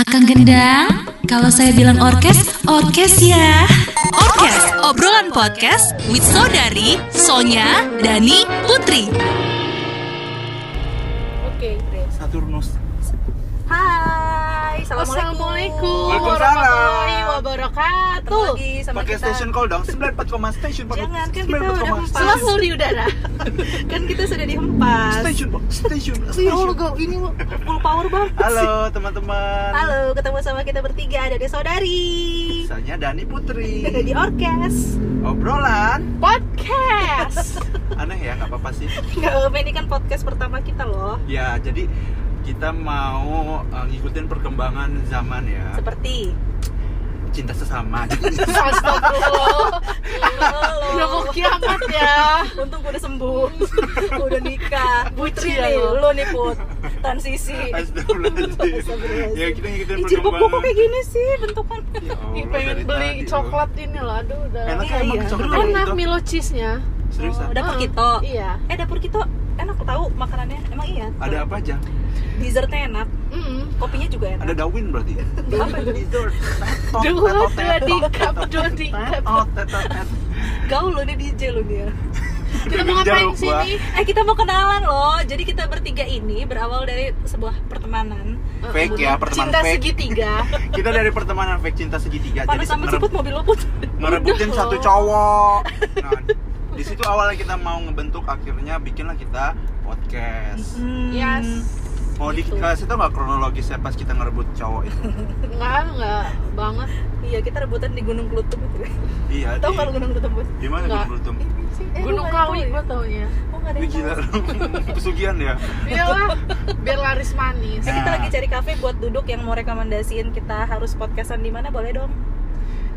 Akang Gendang, kalau saya bilang orkes, orkes ya. Orkes, obrolan podcast with Saudari, Sonya, Dani, Putri. Oke, Grace. Saturnus. Hai. Assalamualaikum warahmatullahi wabarakatuh. Lagi sama Pakai kita. station call dong. 94, station pakai Jangan, kan kita 94, udah empat. Selalu di udara. kan kita sudah dihempas. Station, Pak. station, Ya station. Allah, gak ini full power banget. Halo teman-teman. Halo, ketemu sama kita bertiga ada di saudari. Saya Dani Putri. di orkes. Obrolan Podcast. aneh ya, nggak apa-apa sih. Gak apa ini kan podcast pertama kita loh. Ya, jadi kita mau uh, ngikutin perkembangan zaman ya. Seperti Cinta sesama. Astagfirullah. Udah mau kiamat ya. Untung gue udah sembuh. Gua udah nikah. Putri ya nih, lo. lo nih Put. Transisi. Ya, kita ngikutin Ih, gue perkembangan. kayak gini sih bentukan. Ya Allah, Ih, pengen beli coklat ini loh. Aduh, udah. Enak Iya, ya iya. coklat Enak gitu? Milo cheese-nya. Seriusan? Oh, dapur Ah, kita. Iya. Eh dapur kita enak tahu makanannya. Emang iya. Ada apa aja? Dessertnya enak. Mm-mm. Kopinya juga enak. Ada Darwin berarti. Apa itu? Dessert. Dua, dua di cup, dua di cup. Gaul lo nih DJ lo nih ya. Kita mau ngapain sini? Eh kita mau kenalan loh. Jadi kita bertiga ini berawal dari sebuah pertemanan. Fake ya, pertemanan Cinta fake. segitiga. Kita dari pertemanan fake cinta segitiga. Panas Jadi sama siput mobil lo put. ngerebutin satu cowok. Nah, di situ awalnya kita mau ngebentuk akhirnya bikinlah kita podcast. Hmm. Yes. Mau Gitu. dikasih tau nggak kronologisnya pas kita ngerebut cowok itu? Enggak, enggak banget. Iya kita rebutan di Gunung Klutum itu. iya. Tahu di- nggak lo Gunung Klutum put? Di mana Nggak. Gunung Lutum? Eh, Gunung lu nggak Kawi ya? gue taunya. Oh nggak ada Wih yang gila. Pesugihan ya. Iyalah, biar laris manis. Eh, kita Nah. lagi cari kafe buat duduk yang mau rekomendasiin kita harus podcastan di mana boleh dong.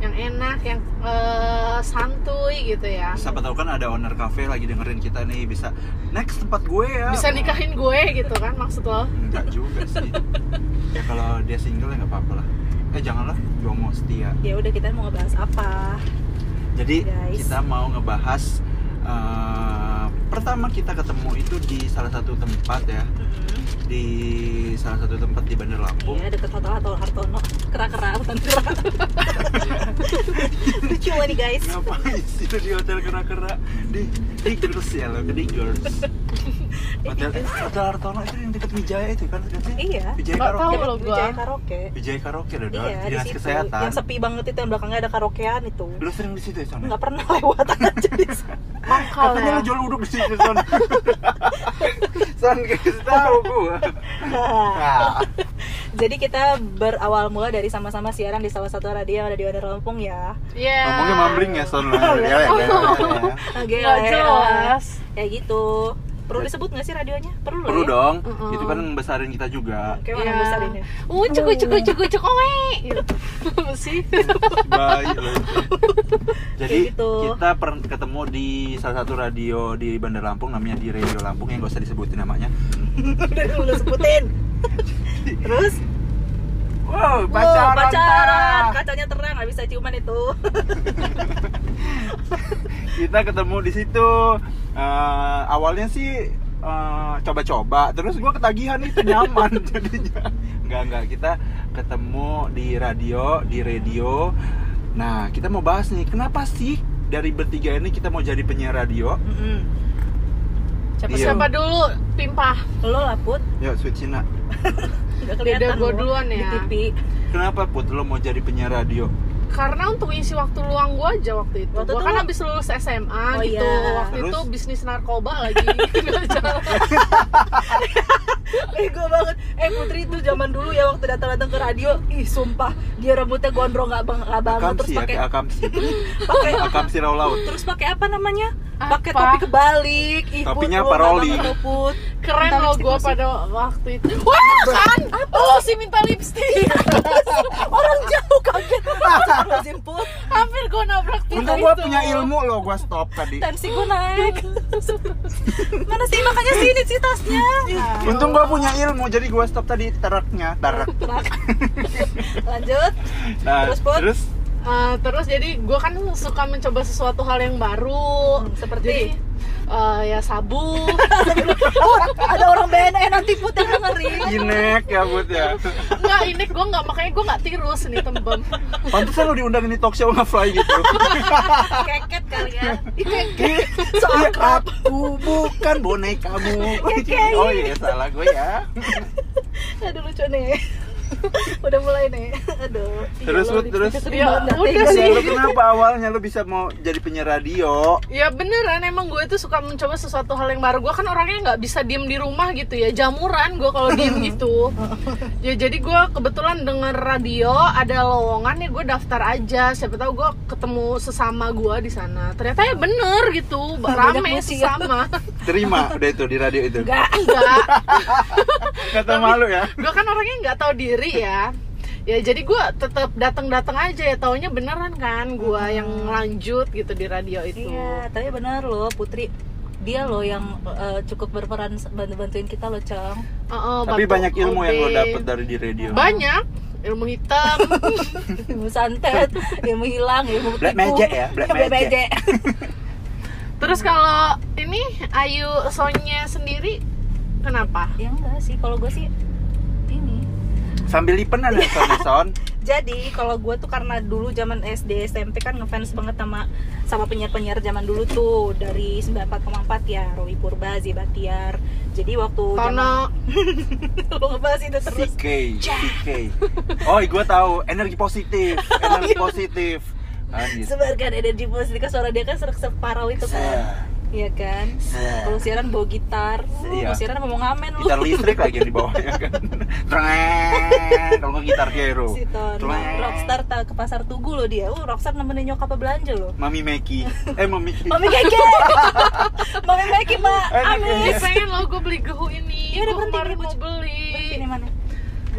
Yang enak, yang eh, santuy gitu ya. Siapa tahu kan ada owner cafe lagi dengerin kita nih bisa next tempat gue ya. Bisa nikahin gue gitu kan maksud lo? Enggak juga sih. ya kalau dia single ya nggak apa-apa lah. Eh janganlah, jomo setia. Ya udah kita mau ngebahas apa? Jadi Guys. kita mau ngebahas eh, pertama kita ketemu itu di salah satu tempat ya, Mm-mm. di salah satu tempat di Bandar Lampung. Iya deket Hotel Hotel Hartono. Kera-kera bukan kera. Lucu nih guys. Ngapain sih di hotel kera-kera di Diggers ya lo, ke Diggers. Hotel Hotel Hartono itu yang dekat Wijaya itu kan sih? Iya. Wijaya Nggak tahu Karaoke. loh gua. Wijaya Karaoke. Wijaya Karaoke ada Iya, di situ. kesehatan. Yang sepi banget itu yang belakangnya ada karaokean itu. Lu sering di situ ya, Son? Nggak pernah lewat aja di sana. Mangkal Katanya ya. lu jual uduk di situ, Son. Son, kasih tahu gua. Nah, Jadi kita berawal mula dari sama-sama siaran di salah satu radio yang ada di Bandar Lampung ya. Iya. ngomongnya mambling ya, Son. lah. Ya, ya, ya, ya. Oke, ya. jelas. Ya gitu. Perlu disebut nggak sih radionya? Perlu Perlu ya. dong. Mm-mm. Itu kan membesarin kita juga. Kayak mana Iya. besar ini? Uh, cukup cukup cukup cukup gitu. Apa sih? Baik. Jadi gitu. kita per- ketemu di salah satu radio di Bandar Lampung namanya di Radio Lampung yang gak usah disebutin namanya. Udah dulu sebutin. Terus? Wow, Wow, pacaran. pacaran. Tara. Kacanya terang, nggak bisa ciuman itu. kita ketemu di situ Eh, awalnya sih eh, coba-coba terus gua ketagihan itu nyaman jadinya nggak nggak kita ketemu di radio di radio nah kita mau bahas nih kenapa sih dari bertiga ini kita mau jadi penyiar radio Mm-mm. Siapa Iya. Siapa dulu? Pimpah. Lo lah Put. ya sweet Cina Nggak kelihatan lo duluan Di ya. TV. kenapa put lo mau jadi penyiar radio Karena untuk isi waktu luang gua aja waktu itu. Waktu gua itu kan lo- habis lulus SMA Oh, gitu. iya. Waktu Terus? itu bisnis narkoba lagi. Jalan. Ego banget. Eh Putri itu zaman dulu ya waktu datang-datang ke radio, ih sumpah dia rambutnya gondrong nggak bang nggak banget terus akamsi ya pakai akamsi pakai akamsi raw laut terus pakai apa namanya? Pakai topi kebalik. Ih, Put, Topinya paroli. Keren loh masih. pada waktu itu. Wah kan? Oh sih minta lipstick. Orang jauh kaget. Astagfirullahaladzim, Put. Hampir gua nabrak pintu untung gua itu. punya ilmu lo gua stop tadi Tensi gue naik. Mana sih makanya sini sih tasnya. untung gua punya ilmu jadi gua stop tadi teraknya terak Lanjut. nah, Terus, Put? terus Eh, terus jadi gue kan suka mencoba sesuatu hal yang baru Hmm, seperti? jadi? eh, ya sabu. Oh, ada orang BNN nanti put yang dengerin. Inek ya Bud ya. Nggak ini gue nggak makanya gue nggak tirus nih tembem. Pantesan lo diundang ini talk show nge-fly gitu. Keket kali ya. Iya, aku bukan bonekamu Oh iya salah gue ya. Aduh lucu nih. Udah mulai nih. Aduh. Terus, Iya, Bud, lo terus. Ya, udah sih. Lu kenapa awalnya lu bisa mau jadi penyiar radio? ya beneran emang gue tuh suka mencoba sesuatu hal yang baru gue kan orangnya nggak bisa diem di rumah gitu ya jamuran gue kalau diem gitu ya jadi gue kebetulan denger radio ada lowongan ya gue daftar aja siapa tahu gue ketemu sesama gue di sana ternyata ya bener gitu rame ya. sesama Terima udah itu di radio itu. Enggak. enggak Kata malu ya. gue kan orangnya nggak tahu diri ya ya jadi gue tetap datang-datang aja ya taunya beneran kan gue yang lanjut gitu di radio itu. Iya, tapi benar loh Putri. Dia loh yang eh, cukup berperan bantu bantuin kita loh Cong Oh, oh, Tapi bantu banyak ilmu yang lo dapet dari di radio. banyak. Ilmu hitam. Ilmu santet ilmu hilang ilmu Black magic ya, black Black magic. magic. terus kalau ini Ayu Sonya sendiri kenapa? Ya enggak sih kalau gue sih Sambil lipen ada son son. jadi kalau gue tuh karena dulu zaman SD SMP kan ngefans banget sama sama penyiar-penyiar zaman dulu tuh dari 94,4 ya Rowi Purba, Zibatiar jadi waktu Tono zaman lo ngebahas itu terus CK, CK. Oh, gue tahu energi positif, energi positif. Kan gitu. sebarkan energi positif kan suara dia kan serak separuh itu kan Iya kan? Kalau siaran bawa gitar. Iya. kalau siaran mau ngamen lu Gitar listrik lagi yang di bawahnya kan. Treng. Kalau nggak gitar gero. si rockstar tak ke pasar tugu loh dia. Uh rockstar nemenin nyokap belanja loh? Mami Meki. Eh, Mami Mami keke Mami Meki mbak Enak Amin pengen lo gue beli gehu ini. Iya, udah berhenti. mau beli. Ini mana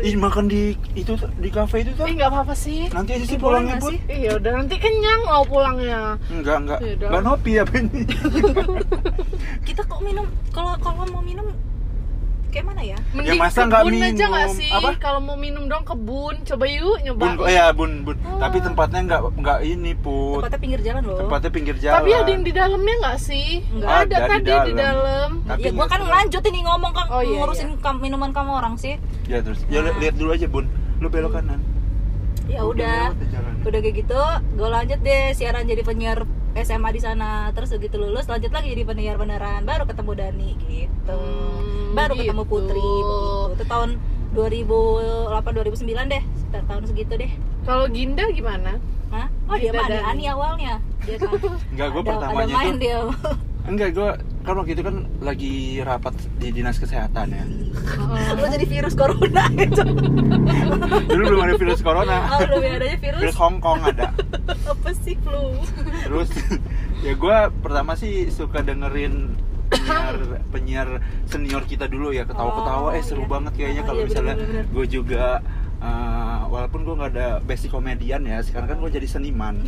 Ih, makan di itu di kafe itu tuh. Ih nggak apa-apa sih Nanti aja sih pulangnya, sih? Iya udah nanti kenyang mau pulangnya Enggak, enggak. Enggak nopi apa ini? kita kok minum kalau kalau mau minum kayak mana ya Mending masa nggak kebun aja nggak minum? sih Apa? Kalau mau minum dong kebun Coba yuk nyoba Bun, oh ya, bun, bun. Oh. Tapi tempatnya enggak enggak ini, Put. tempatnya pinggir jalan loh Tempatnya pinggir jalan. Tapi ada yang di dalamnya nggak sih? Nggak ada, ada di tadi di dalam. dalam. Tapi ya gua nggak kan tahu. lanjutin nih ngomong kan Oh, iya, ngurusin iya. kam- minuman kamu orang sih Ya terus. Ya li- lihat dulu aja, Bun. Lu belok kanan. ya udah udah kayak gitu gue lanjut deh siaran jadi penyiar SMA di sana terus begitu lulus lanjut lagi jadi penyiar beneran baru ketemu Dani gitu Hmm, baru ketemu gitu. Putri begitu itu tahun 2008 2009 deh sekitar tahun segitu deh Kalau Ginda gimana? Hah? Oh dia Ginda mah Dani. Ani awalnya dia kan Enggak, gua ada, pertamanya ada main tuh- dia Enggak, gua kan waktu itu kan lagi rapat di dinas kesehatan ya. lo jadi virus corona gitu Dulu belum ada virus corona. oh udah adanya virus Virus Hong Kong ada. apa sih flu Terus ya gua pertama sih suka dengerin penyiar penyiar senior kita dulu ya ketawa-ketawa Oh, eh seru iya. banget kayaknya Oh, kalau iya, misalnya gue juga eh, walaupun gue nggak ada basic komedian ya sekarang kan gue jadi seniman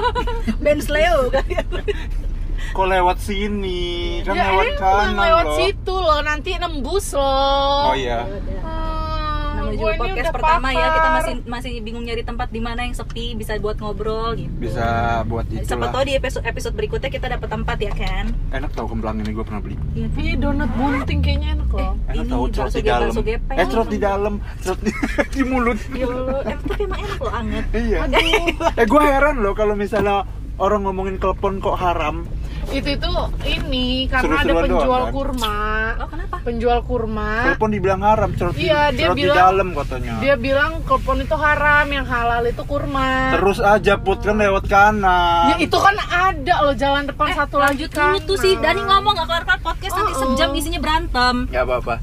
Ben Sleo kan kok lewat sini? Kan ya lewat emang kanan lewat loh. situ loh, nanti nembus loh. oh iya. Hmm, namanya juga ini podcast udah pertama ya kita masih masih bingung nyari tempat di mana yang sepi bisa buat ngobrol gitu. Bisa buat siapa itulah. tahu di episode episode berikutnya kita dapat tempat ya kan enak tau kemplang ini gue pernah beli. Iya Ih, donat bunting kayaknya enak loh. enak Ini tau cerot di dalam. eh cerot di dalam. Cerot di, di mulut. Ya Allah em, tapi emang enak loh anget. Iya. Eh gue heran loh kalau misalnya orang ngomongin klepon kok haram Itu itu ini karena ada Seru-seruan penjual doang, kan? kurma. oh kenapa Penjual kurma. klepon dibilang haram cerot di, Iya, dia cerot di bilang- dalam katanya Dia bilang klepon itu haram, yang halal itu kurma. terus aja put kan lewat kanan Ya itu kan ada loh jalan depan eh, satu lagi lanjut dulu tuh si Dani ngomong gak kelar-kelar podcast nanti Oh, oh. sejam isinya berantem nggak apa-apa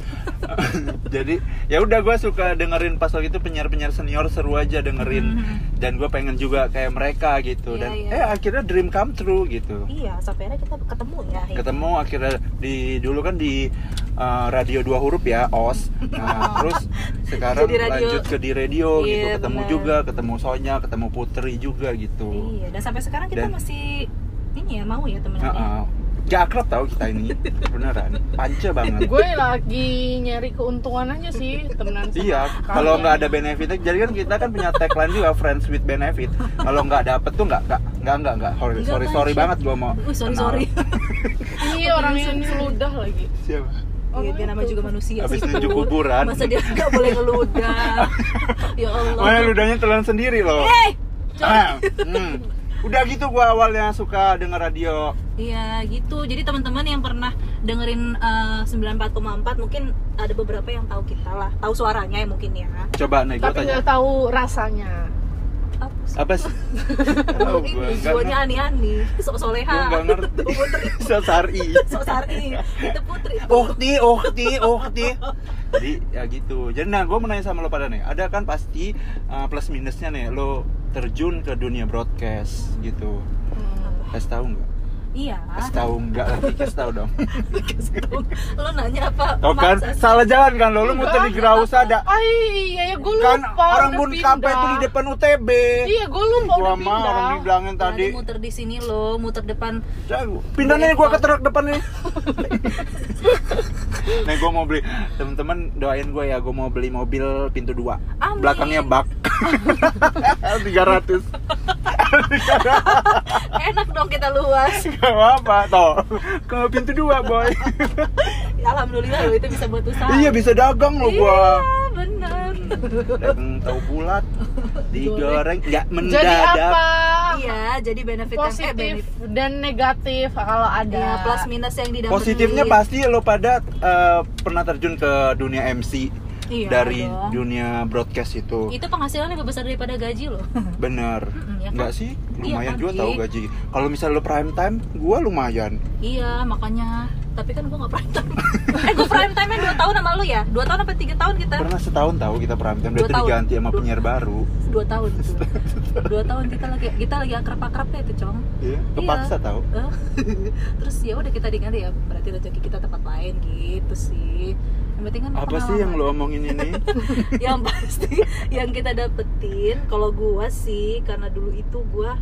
jadi ya udah gue suka dengerin pas waktu itu penyiar-penyiar senior seru aja dengerin. Dan gue pengen juga kayak mereka gitu. Iya, dan iya. eh akhirnya dream come true gitu. Iya sampai akhirnya kita ketemu ya ketemu akhirnya di dulu kan di uh, radio dua huruf ya os. Nah terus sekarang Jadi radio. lanjut ke di radio gitu. Iya, ketemu benar. juga ketemu Sonya ketemu Putri juga gitu. Iya dan sampai sekarang kita Dan- masih ini ya mau ya temenan Heeh. Gak akrab tau kita ini beneran panca banget gue lagi nyari keuntungan aja sih temenan sama Iya, kalian. kalau nggak ada benefitnya, jadi kan kita kan punya tagline juga friends with benefit. Kalau nggak dapet tuh nggak nggak nggak nggak nggak. Sorry Nggak, sorry, sorry banget gua mau. Wih, sorry kenal. sorry iya orang yang seludah lagi Siapa? Iya, dia namanya juga manusia Habis sih. kuburan. Masa dia nggak boleh ngeludah? ya Allah. Mana ludahnya telan sendiri loh. Eh, Ah, hmm. Udah gitu gua awalnya suka denger radio. Iya gitu. Jadi teman-teman yang pernah dengerin eh, 94,4 mungkin ada beberapa yang tahu kita lah, tahu suaranya ya mungkin ya. Coba nih gua tapi tanya. nggak tahu rasanya Apa sih? Apa sih? Tahu nggak jiwanya ani-ani, sok soleha. Nggak ngerti. Putri, Sosari. sok sari. Itu putri. Ukti, ukti, ukti. Jadi ya gitu. Jadi nah gue mau nanya sama lo pada nih. Ada kan pasti uh, plus minusnya nih. Lo terjun ke dunia broadcast gitu. Kasih tahu nggak? Iya. Kasih tahu nggak? Nanti kasih tahu dong. Lo nanya apa? Tau kan? Salah jalan kan lo. Lo muter di Grausada. ah iya ya gue lupa Kan orang bun kape itu di depan UTB. iya gue lupa Gua udah pindah orang dibilangin Tadi tadi. muter di sini lo, muter depan. Jago. Pindah nih gua ke truk depan nih. Nih gua mau beli temen-temen doain gue ya gue mau beli mobil pintu dua Amin. belakangnya bak 300 Enak dong kita luas. Gak apa toh ke pintu dua boy Alhamdulillah lo itu bisa buat usaha. iya bisa dagang lo Iya, gua bener. dagang tahu bulat digoreng nggak jadi mendadak apa Iya, jadi benefit yang eh, positif benefit. dan negatif kalau ada Iya, plus minus yang didapetin. positifnya pasti lo pada eh, pernah terjun ke dunia MC Iya dari dong. dunia broadcast itu Itu penghasilannya lebih besar daripada gaji lo. bener Mm-mm, ya kan? nggak sih lumayan Iya, juga tahu gaji kalau misalnya lo prime time gua lumayan iya, makanya. Tapi kan gua nggak prime time. eh, gua prime time 2 tahun sama lu ya? 2 tahun apa 3 tahun kita? pernah setahun tahu kita prime time Dua udah tahun. diganti sama Dua- penyiar baru 2 tahun. 2 tahun kita lagi kita lagi akrab-akrabnya itu, Cong. Iya, kepaksa Iya. tahu Eh, Terus ya udah kita diganti ya, berarti rezeki kita tempat lain gitu sih. Yang penting kan apa sih yang lo omongin ini yang pasti yang kita dapetin kalau gua sih karena dulu itu gua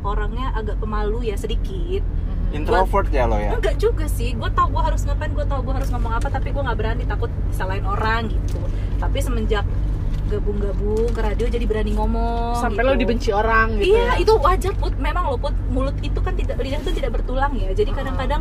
orangnya agak pemalu ya sedikit introvert ya lo ya enggak juga sih gua tahu gua harus ngapain gua tahu gua harus ngomong apa tapi gua nggak berani takut disalahin orang gitu tapi semenjak gabung-gabung ke radio jadi berani ngomong sampai gitu. lo dibenci orang gitu Iya, ya. itu wajar put. Memang lo put mulut itu kan tidak lidah itu tidak bertulang ya. Jadi kadang-kadang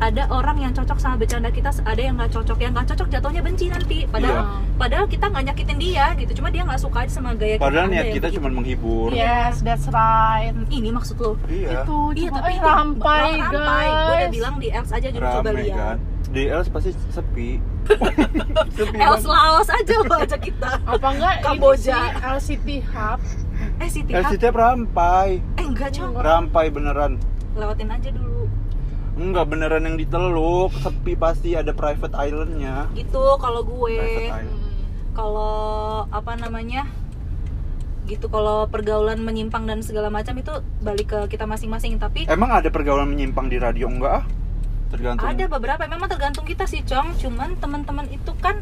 ada orang yang cocok sama bercanda kita, ada yang nggak cocok. Yang nggak cocok jatuhnya benci nanti. Padahal Iya. padahal kita nggak nyakitin dia gitu. Cuma dia nggak suka aja sama gaya kita. padahal Ada niat kita begitu. cuma menghibur yes that's right ini maksud lo. iya itu Iya, cuma- tapi eh, itu rampai rampai. Gue udah guys bilang di Els aja dulu coba lihat. kan di Els pasti sepi sepi Els banget. Laos aja lo aja kita. apa enggak Kamboja. sih LCT Hub Eh Siti Els Hub. setiap rampai Eh enggak cong. rampai beneran Lewatin aja dulu. Enggak beneran yang diteluk. Sepi pasti ada private islandnya. Gitu kalau gue. island. Kalau apa namanya gitu kalau pergaulan menyimpang dan segala macam itu balik ke kita masing-masing. Tapi emang ada pergaulan menyimpang di radio? Enggak ah. Tergantung. Ada beberapa memang tergantung kita sih cong. Cuman teman-teman itu kan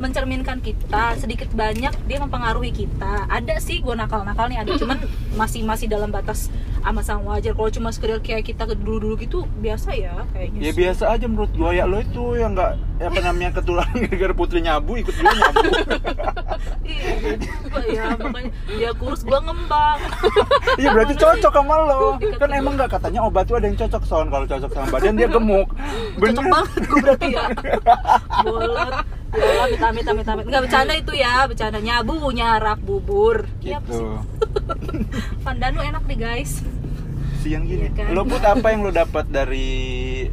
mencerminkan kita sedikit banyak dia mempengaruhi kita. Ada sih gue nakal-nakal nih ada. Cuman masih masih dalam batas amat sama wajar. Kalau cuma sekedar kayak kita dulu-dulu gitu biasa ya kayaknya ya sih. biasa aja menurut gua. Ya lo itu yang enggak apa namanya ketularan gara-gara putri nyabu ikut dia nyabu. Iya ya makanya dia kurus gue ngembang. Iya berarti cocok sama lo. kan emang nggak katanya obat tuh ada yang cocok soal kalau cocok sama badan dia gemuk. Cocok banget gue berarti ya. Bolot ya amit amit amit amit. Nggak bercanda itu ya bercanda nyabu nyarak bubur. Iya, gitu pandanu enak nih guys. Siang gini. Iya kan? lo put apa yang lo dapat dari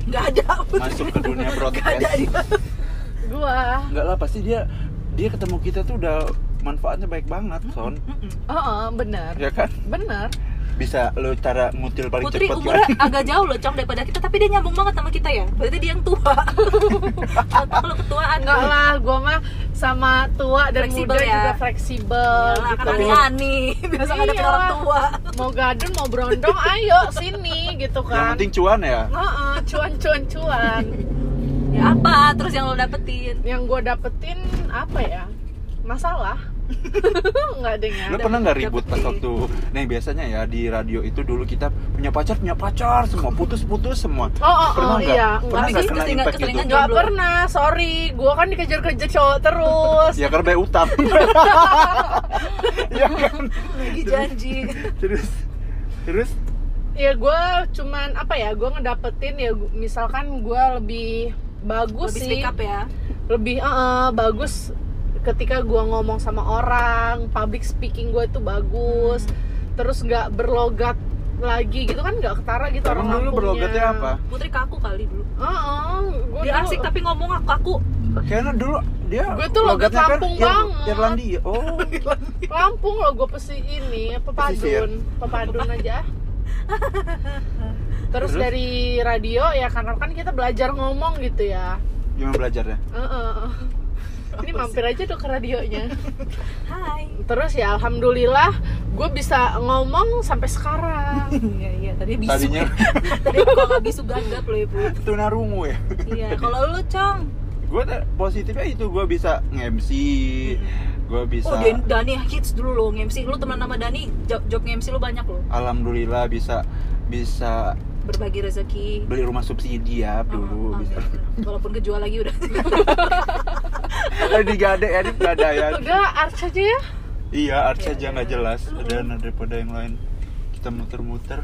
nggak ada masuk ke dunia ada broadcast? dia. Gua. Enggak lah pasti dia dia ketemu kita tuh udah manfaatnya baik banget son. Mm-mm. oh, oh bener. Ya kan? Bener bisa lo cara ngutil paling Putri cepet umurnya kan agak jauh loh cong daripada kita. Tapi dia nyambung banget sama kita ya. Berarti dia yang tua. Atau kalau ketuaan. Enggak lah gua mah sama tua dan Fleksibel muda ya. juga fleksibel Iyalah, kan gitu. ani-ani biasa ngadepin Iya. orang tua. Mau gadun mau berondong ayo sini gitu yang kan. penting cuan ya? Heeh, cuan cuan cuan. Ya apa terus yang lo dapetin? Yang gue dapetin apa ya? Masalah nggak ada yang ada. pernah nggak ribut pas waktu Nih biasanya ya di radio itu dulu kita punya pacar punya pacar semua putus-putus semua. Oh, oh, Pernah oh, nggak? iya. Pernah nggak kena keseringan- impact gitu? nggak pernah sorry. Gue kan dikejar-kejar cowok terus. Ya karena bayar utang. Ya kan? Lagi janji. Terus Terus? Ya gue cuman apa ya gue ngedapetin ya misalkan gue lebih bagus lebih sih. speak up ya? Lebih eh, eh, bagus ketika gue ngomong sama orang public speaking gue itu bagus terus nggak berlogat lagi gitu kan nggak ketara gitu Emang orang dulu berlogatnya apa? Putri kaku kali dulu Heeh, gua dia dulu- asik tapi ngomong aku kaku Kayaknya dulu dia Gue tuh logat logatnya Lampung Ir- banget. Irlandia Oh Lampung loh gue pesi ini pepadun pepadun aja terus, Terus? dari radio ya karena kan kita belajar ngomong gitu ya Gimana belajarnya? Heeh. Ini mampir aja dong ke radionya. Hai. Terus ya alhamdulillah gue bisa ngomong sampai sekarang. Iya iya. Tadi bisu. Tadinya. Tadi nggak bisu gagap loh ibu. Tunarungu ya? Iya kalau lu cong? Gue positifnya itu gue bisa nge-MC gue bisa oh Dan- Dani hits dulu lo nge-MC lu teman sama Dani job, job nge-MC lu banyak loh. Alhamdulillah bisa bisa berbagi rezeki. beli rumah subsidi ya dulu Oh, bisa. walaupun kejual lagi udah Ada digade ya di pegadaian udah arch aja ya. Iya arts Iya, aja iya. nggak jelas. Dan daripada yang lain. Kita muter-muter.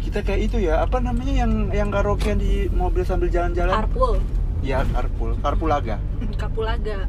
Kita kayak itu ya apa namanya yang yang karaokean di mobil sambil jalan-jalan? Carpool. Ya carpool. Carpoolaga kapulaga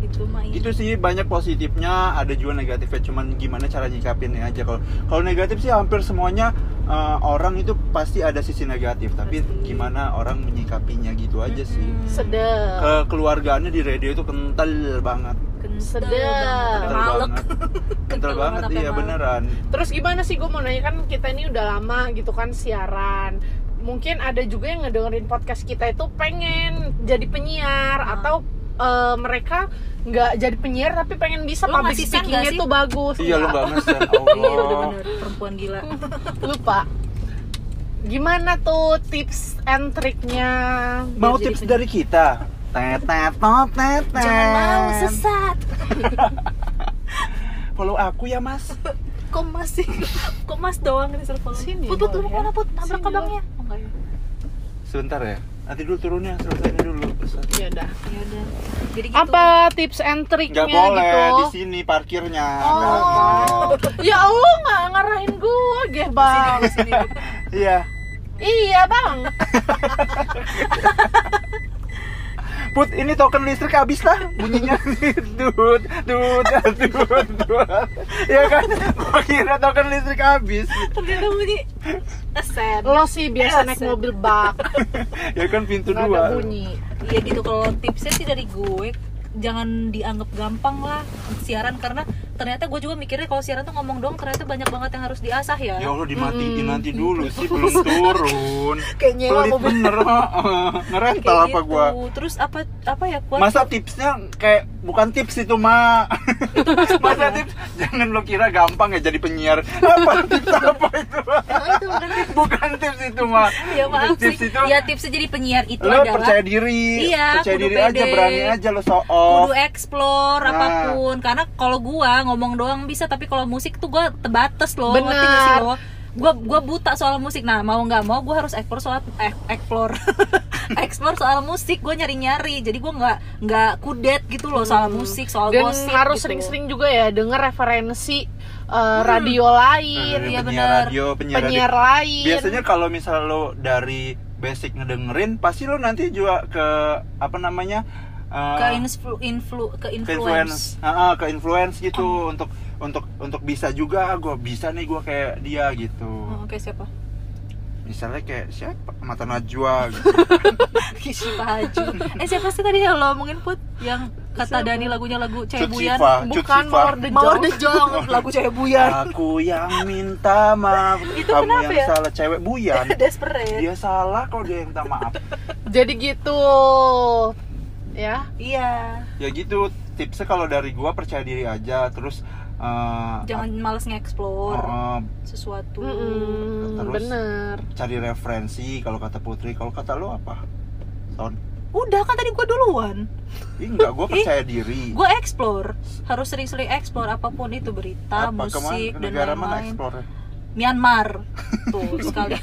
itu mah iya. itu sih banyak positifnya ada juga negatifnya cuman gimana cara nyikapinnya aja kalau kalau negatif sih hampir semuanya eh, orang itu pasti ada sisi negatif tapi Pasti. gimana orang menyikapinya gitu aja sih Mm-mm. sedep kekeluargaannya di radio itu kental banget Kental Sedap. banget, kental malek. banget kental Kental banget banget iya malek. beneran terus gimana sih gue mau nanya kan kita ini udah lama gitu kan siaran mungkin ada juga yang ngedengerin podcast kita itu pengen jadi penyiar Ah. atau eh, mereka nggak jadi penyiar tapi pengen bisa Lu public speakingnya sih? tuh bagus. Iya lu ngesen iya Allah. perempuan gila. Lupa. Gimana tuh tips and triknya mau tips penyiar? dari kita? Tetet tetet jangan mau sesat. Follow aku ya mas. Kok masih kok mas doang disuruh follow? Sini put put lu mana put nabrak abangnya oh enggak ya. Sebentar ya nanti dulu turunnya selesai dulu. Ya udah. Ya udah. Jadi gitu. Apa tips and triknya nggak boleh gitu? di sini parkirnya. Oh, ya Allah nggak ngarahin gue, geh bang. Iya. Iya bang. Put, ini token listrik habis lah bunyinya. Dut dut dut dut ya kan? Gua kira token listrik habis. Ternyata bunyi asen. Lo sih biasa naik mobil bak, ya kan pintu nggak ada dua. bunyi. iya gitu kalau tipsnya sih dari gue jangan dianggap gampang lah siaran. Karena ternyata gue juga mikirnya kalau siaran tuh ngomong doang ternyata banyak banget yang harus diasah ya. Ya Allah dimatiin Mm-mm. nanti dulu sih belum turun. Kayak nyewa pelit mobil. bener. Ngerental kayak apa gitu. gua terus apa apa ya kuat masa tipsnya kayak bukan tips itu mak. Masa tips jangan lo kira gampang ya jadi penyiar. Apa tips apa itu? Bukan tips? Bukan tips itu mak. Ya maaf tips sih. itu ya tipsnya jadi penyiar itu lo adalah percaya diri. Iya, percaya diri aja pede. berani aja lo show kudu explore Nah. apa pun. Karena kalau gua ngomong doang bisa tapi kalau musik tuh gua terbatas loh. Sih lo gua gua buta soal musik nah mau nggak mau gua harus explore soal eh, explore explore soal musik gua nyari nyari jadi gua nggak nggak kudet gitu loh soal musik soal Dan gosip harus gitu. sering-sering juga ya denger referensi eh, radio lain, iya penyiar benar. radio penyiar, penyiar radio. lain. biasanya kalau misal lo dari basic ngedengerin pasti lo nanti juga ke apa namanya eh, ke influ, influ ke ke influence influence Ah, ah, ke influence gitu untuk untuk untuk bisa juga gue bisa nih gue kayak dia gitu. Oh, oke siapa? Misalnya kayak siapa? Mata najwa gitu. siapa Haji. Eh siapa sih tadi yang lo omongin put? Yang kata Siapa? Dani lagunya lagu Cut Cewek Buyan Siva, Cut Bukan. Mawar the Mawar Jong. the Jong lagu Cewek Buyan. Aku yang minta maaf. Itu kamu kenapa yang ya? salah. Cewek buyan? Desperate. Dia salah kalau dia yang minta maaf. Jadi gitu. Ya. iya. Ya gitu tipsnya kalau dari gua percaya diri aja terus eh, jangan males nge-explore eh, sesuatu. Mm-mm, Terus? bener. cari referensi kalau kata Putri kalau kata lo apa? Son? Udah kan tadi gue duluan. Ih, enggak, gue percaya diri. gue explore. Harus sering-sering explore apa pun itu berita Apa musik ke mana? dan negara mana lain-lain. explore? Myanmar. Tuh sekali.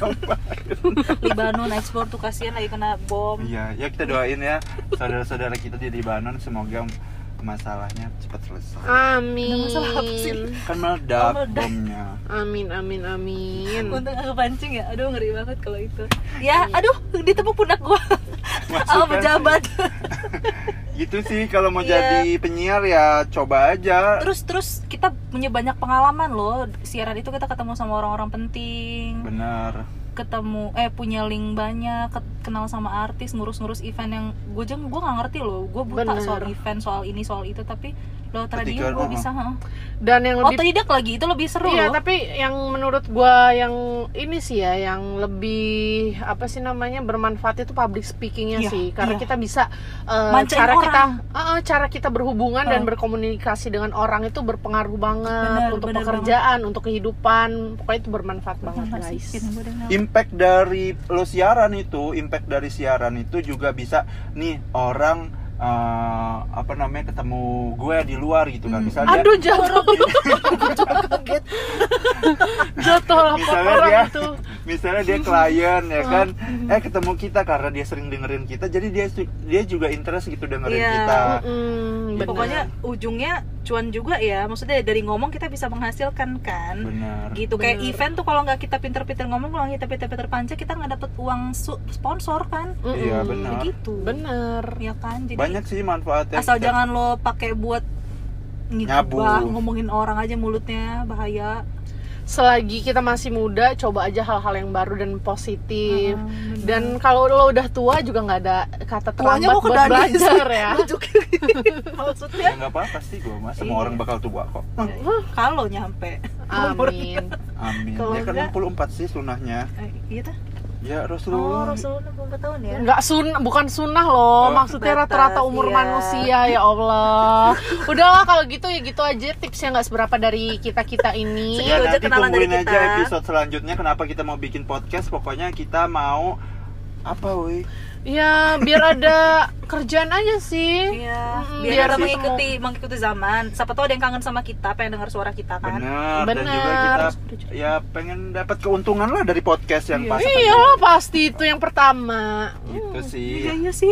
Libanon ekspor tuh kasihan lagi kena bom. Iya, ya kita doain ya saudara-saudara kita di Libanon semoga masalahnya cepat selesai. Amin. Ada masalah apa sih? Kan meledak Oh, meledak. bomnya. Amin amin amin. Untung aku pancing ya, aduh ngeri banget kalau itu Ya, aduh ditepuk pundak gua Sama kan pejabat Gitu sih kalau mau Iya. jadi penyiar ya coba aja. Terus terus kita punya banyak pengalaman loh Siaran itu kita ketemu sama orang-orang penting Bener. Ketemu, eh punya link banyak Kenal sama artis, ngurus-ngurus event yang Gue aja gue gak ngerti loh Gue buta Bener. soal event, soal ini, soal itu Tapi lewat radio Ketika- gue uh-uh. bisa heeh. Dan yang lebih Otodidak lagi, itu lebih seru Iya, loh tapi yang menurut gua yang ini sih ya, yang lebih apa sih namanya bermanfaat itu public speakingnya Iya, sih, karena iya. kita bisa eh, Mancain cara kita, orang. eh, eh, cara kita berhubungan dan Oh. berkomunikasi dengan orang itu berpengaruh banget Bener, untuk bener pekerjaan, untuk kehidupan, pokoknya itu bermanfaat banget guys. Impact dari lo siaran itu, impact dari siaran itu juga bisa nih orang eh, apa namanya ketemu gue di luar gitu kan. Misalnya Aduh jatuh, jatuh lapor misalnya orang dia itu. misalnya dia klien ya kan eh ketemu kita karena dia sering dengerin kita jadi dia dia juga interest gitu dengerin Iya. kita Mm. Pokoknya ujungnya cuan juga ya. Maksudnya dari ngomong kita bisa menghasilkan kan? Benar. Gitu. Kayak Bener. event tuh kalau nggak kita pinter-pinter ngomong kalau kita pinter-pinter panca kita nggak dapet uang su- sponsor kan? Iya benar. Begitu bener. ya kan? Jadi banyak sih manfaatnya. asal Kita- jangan lo pakai buat Nyabu. ngibah ngomongin orang aja mulutnya bahaya selagi kita masih muda coba aja hal-hal yang baru dan positif. Bener. dan kalau lo udah tua juga nggak ada kata terlambat buat belajar ya. Maksudnya? Ya nggak apa-apa sih gue mah semua Iya. orang bakal tua kok. Kalau nyampe. Amin. Amin. Kalau ya kan enggak- 64 sih sunahnya eh, iya tuh ya oh Rasulullah Rasulullah 64 tahun ya? Nggak sun bukan sunnah loh. Oh. maksudnya rata-rata umur iya. manusia ya Allah. Udahlah kalau gitu ya gitu aja. Tipsnya nggak seberapa dari kita kita ini ya aja nanti kenalan dari tungguin kita. aja episode selanjutnya kenapa kita mau bikin podcast. Pokoknya kita mau apa woi ya biar ada kerjaan aja sih Iya, Mm-mm, biar, biar sih. mengikuti mengikuti zaman. Siapa tahu ada yang kangen sama kita, pengen dengar suara kita kan. bener, dan Bener. juga kita ya pengen dapat keuntungan lah dari podcast yang pas iya lah pasti itu yang pertama gitu sih Iya iya sih.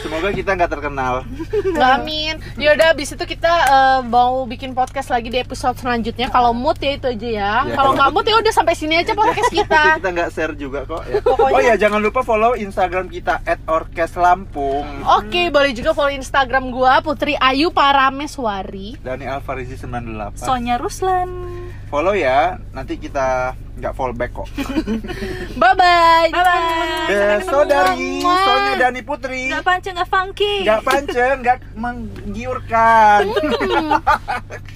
semoga kita nggak terkenal Amin. Yaudah, abis itu kita eh, mau bikin podcast lagi di episode selanjutnya. Kalau mood ya itu aja ya. Ya, Kalau nggak mood ya udah sampai sini aja podcast kita. kita nggak share juga kok ya. oh ya jangan lupa follow instagram kita @orkeslampung Oke, boleh juga follow Instagram gua Putri Ayu Parameswari. Dani Alfarizi 98 Sonya Ruslan. follow ya nanti kita nggak fallback kok Bye bye. Bye bye. Eh, saudari Sonya Dani Putri Gak panca, gak funky. nggak panceng nggak menggiurkan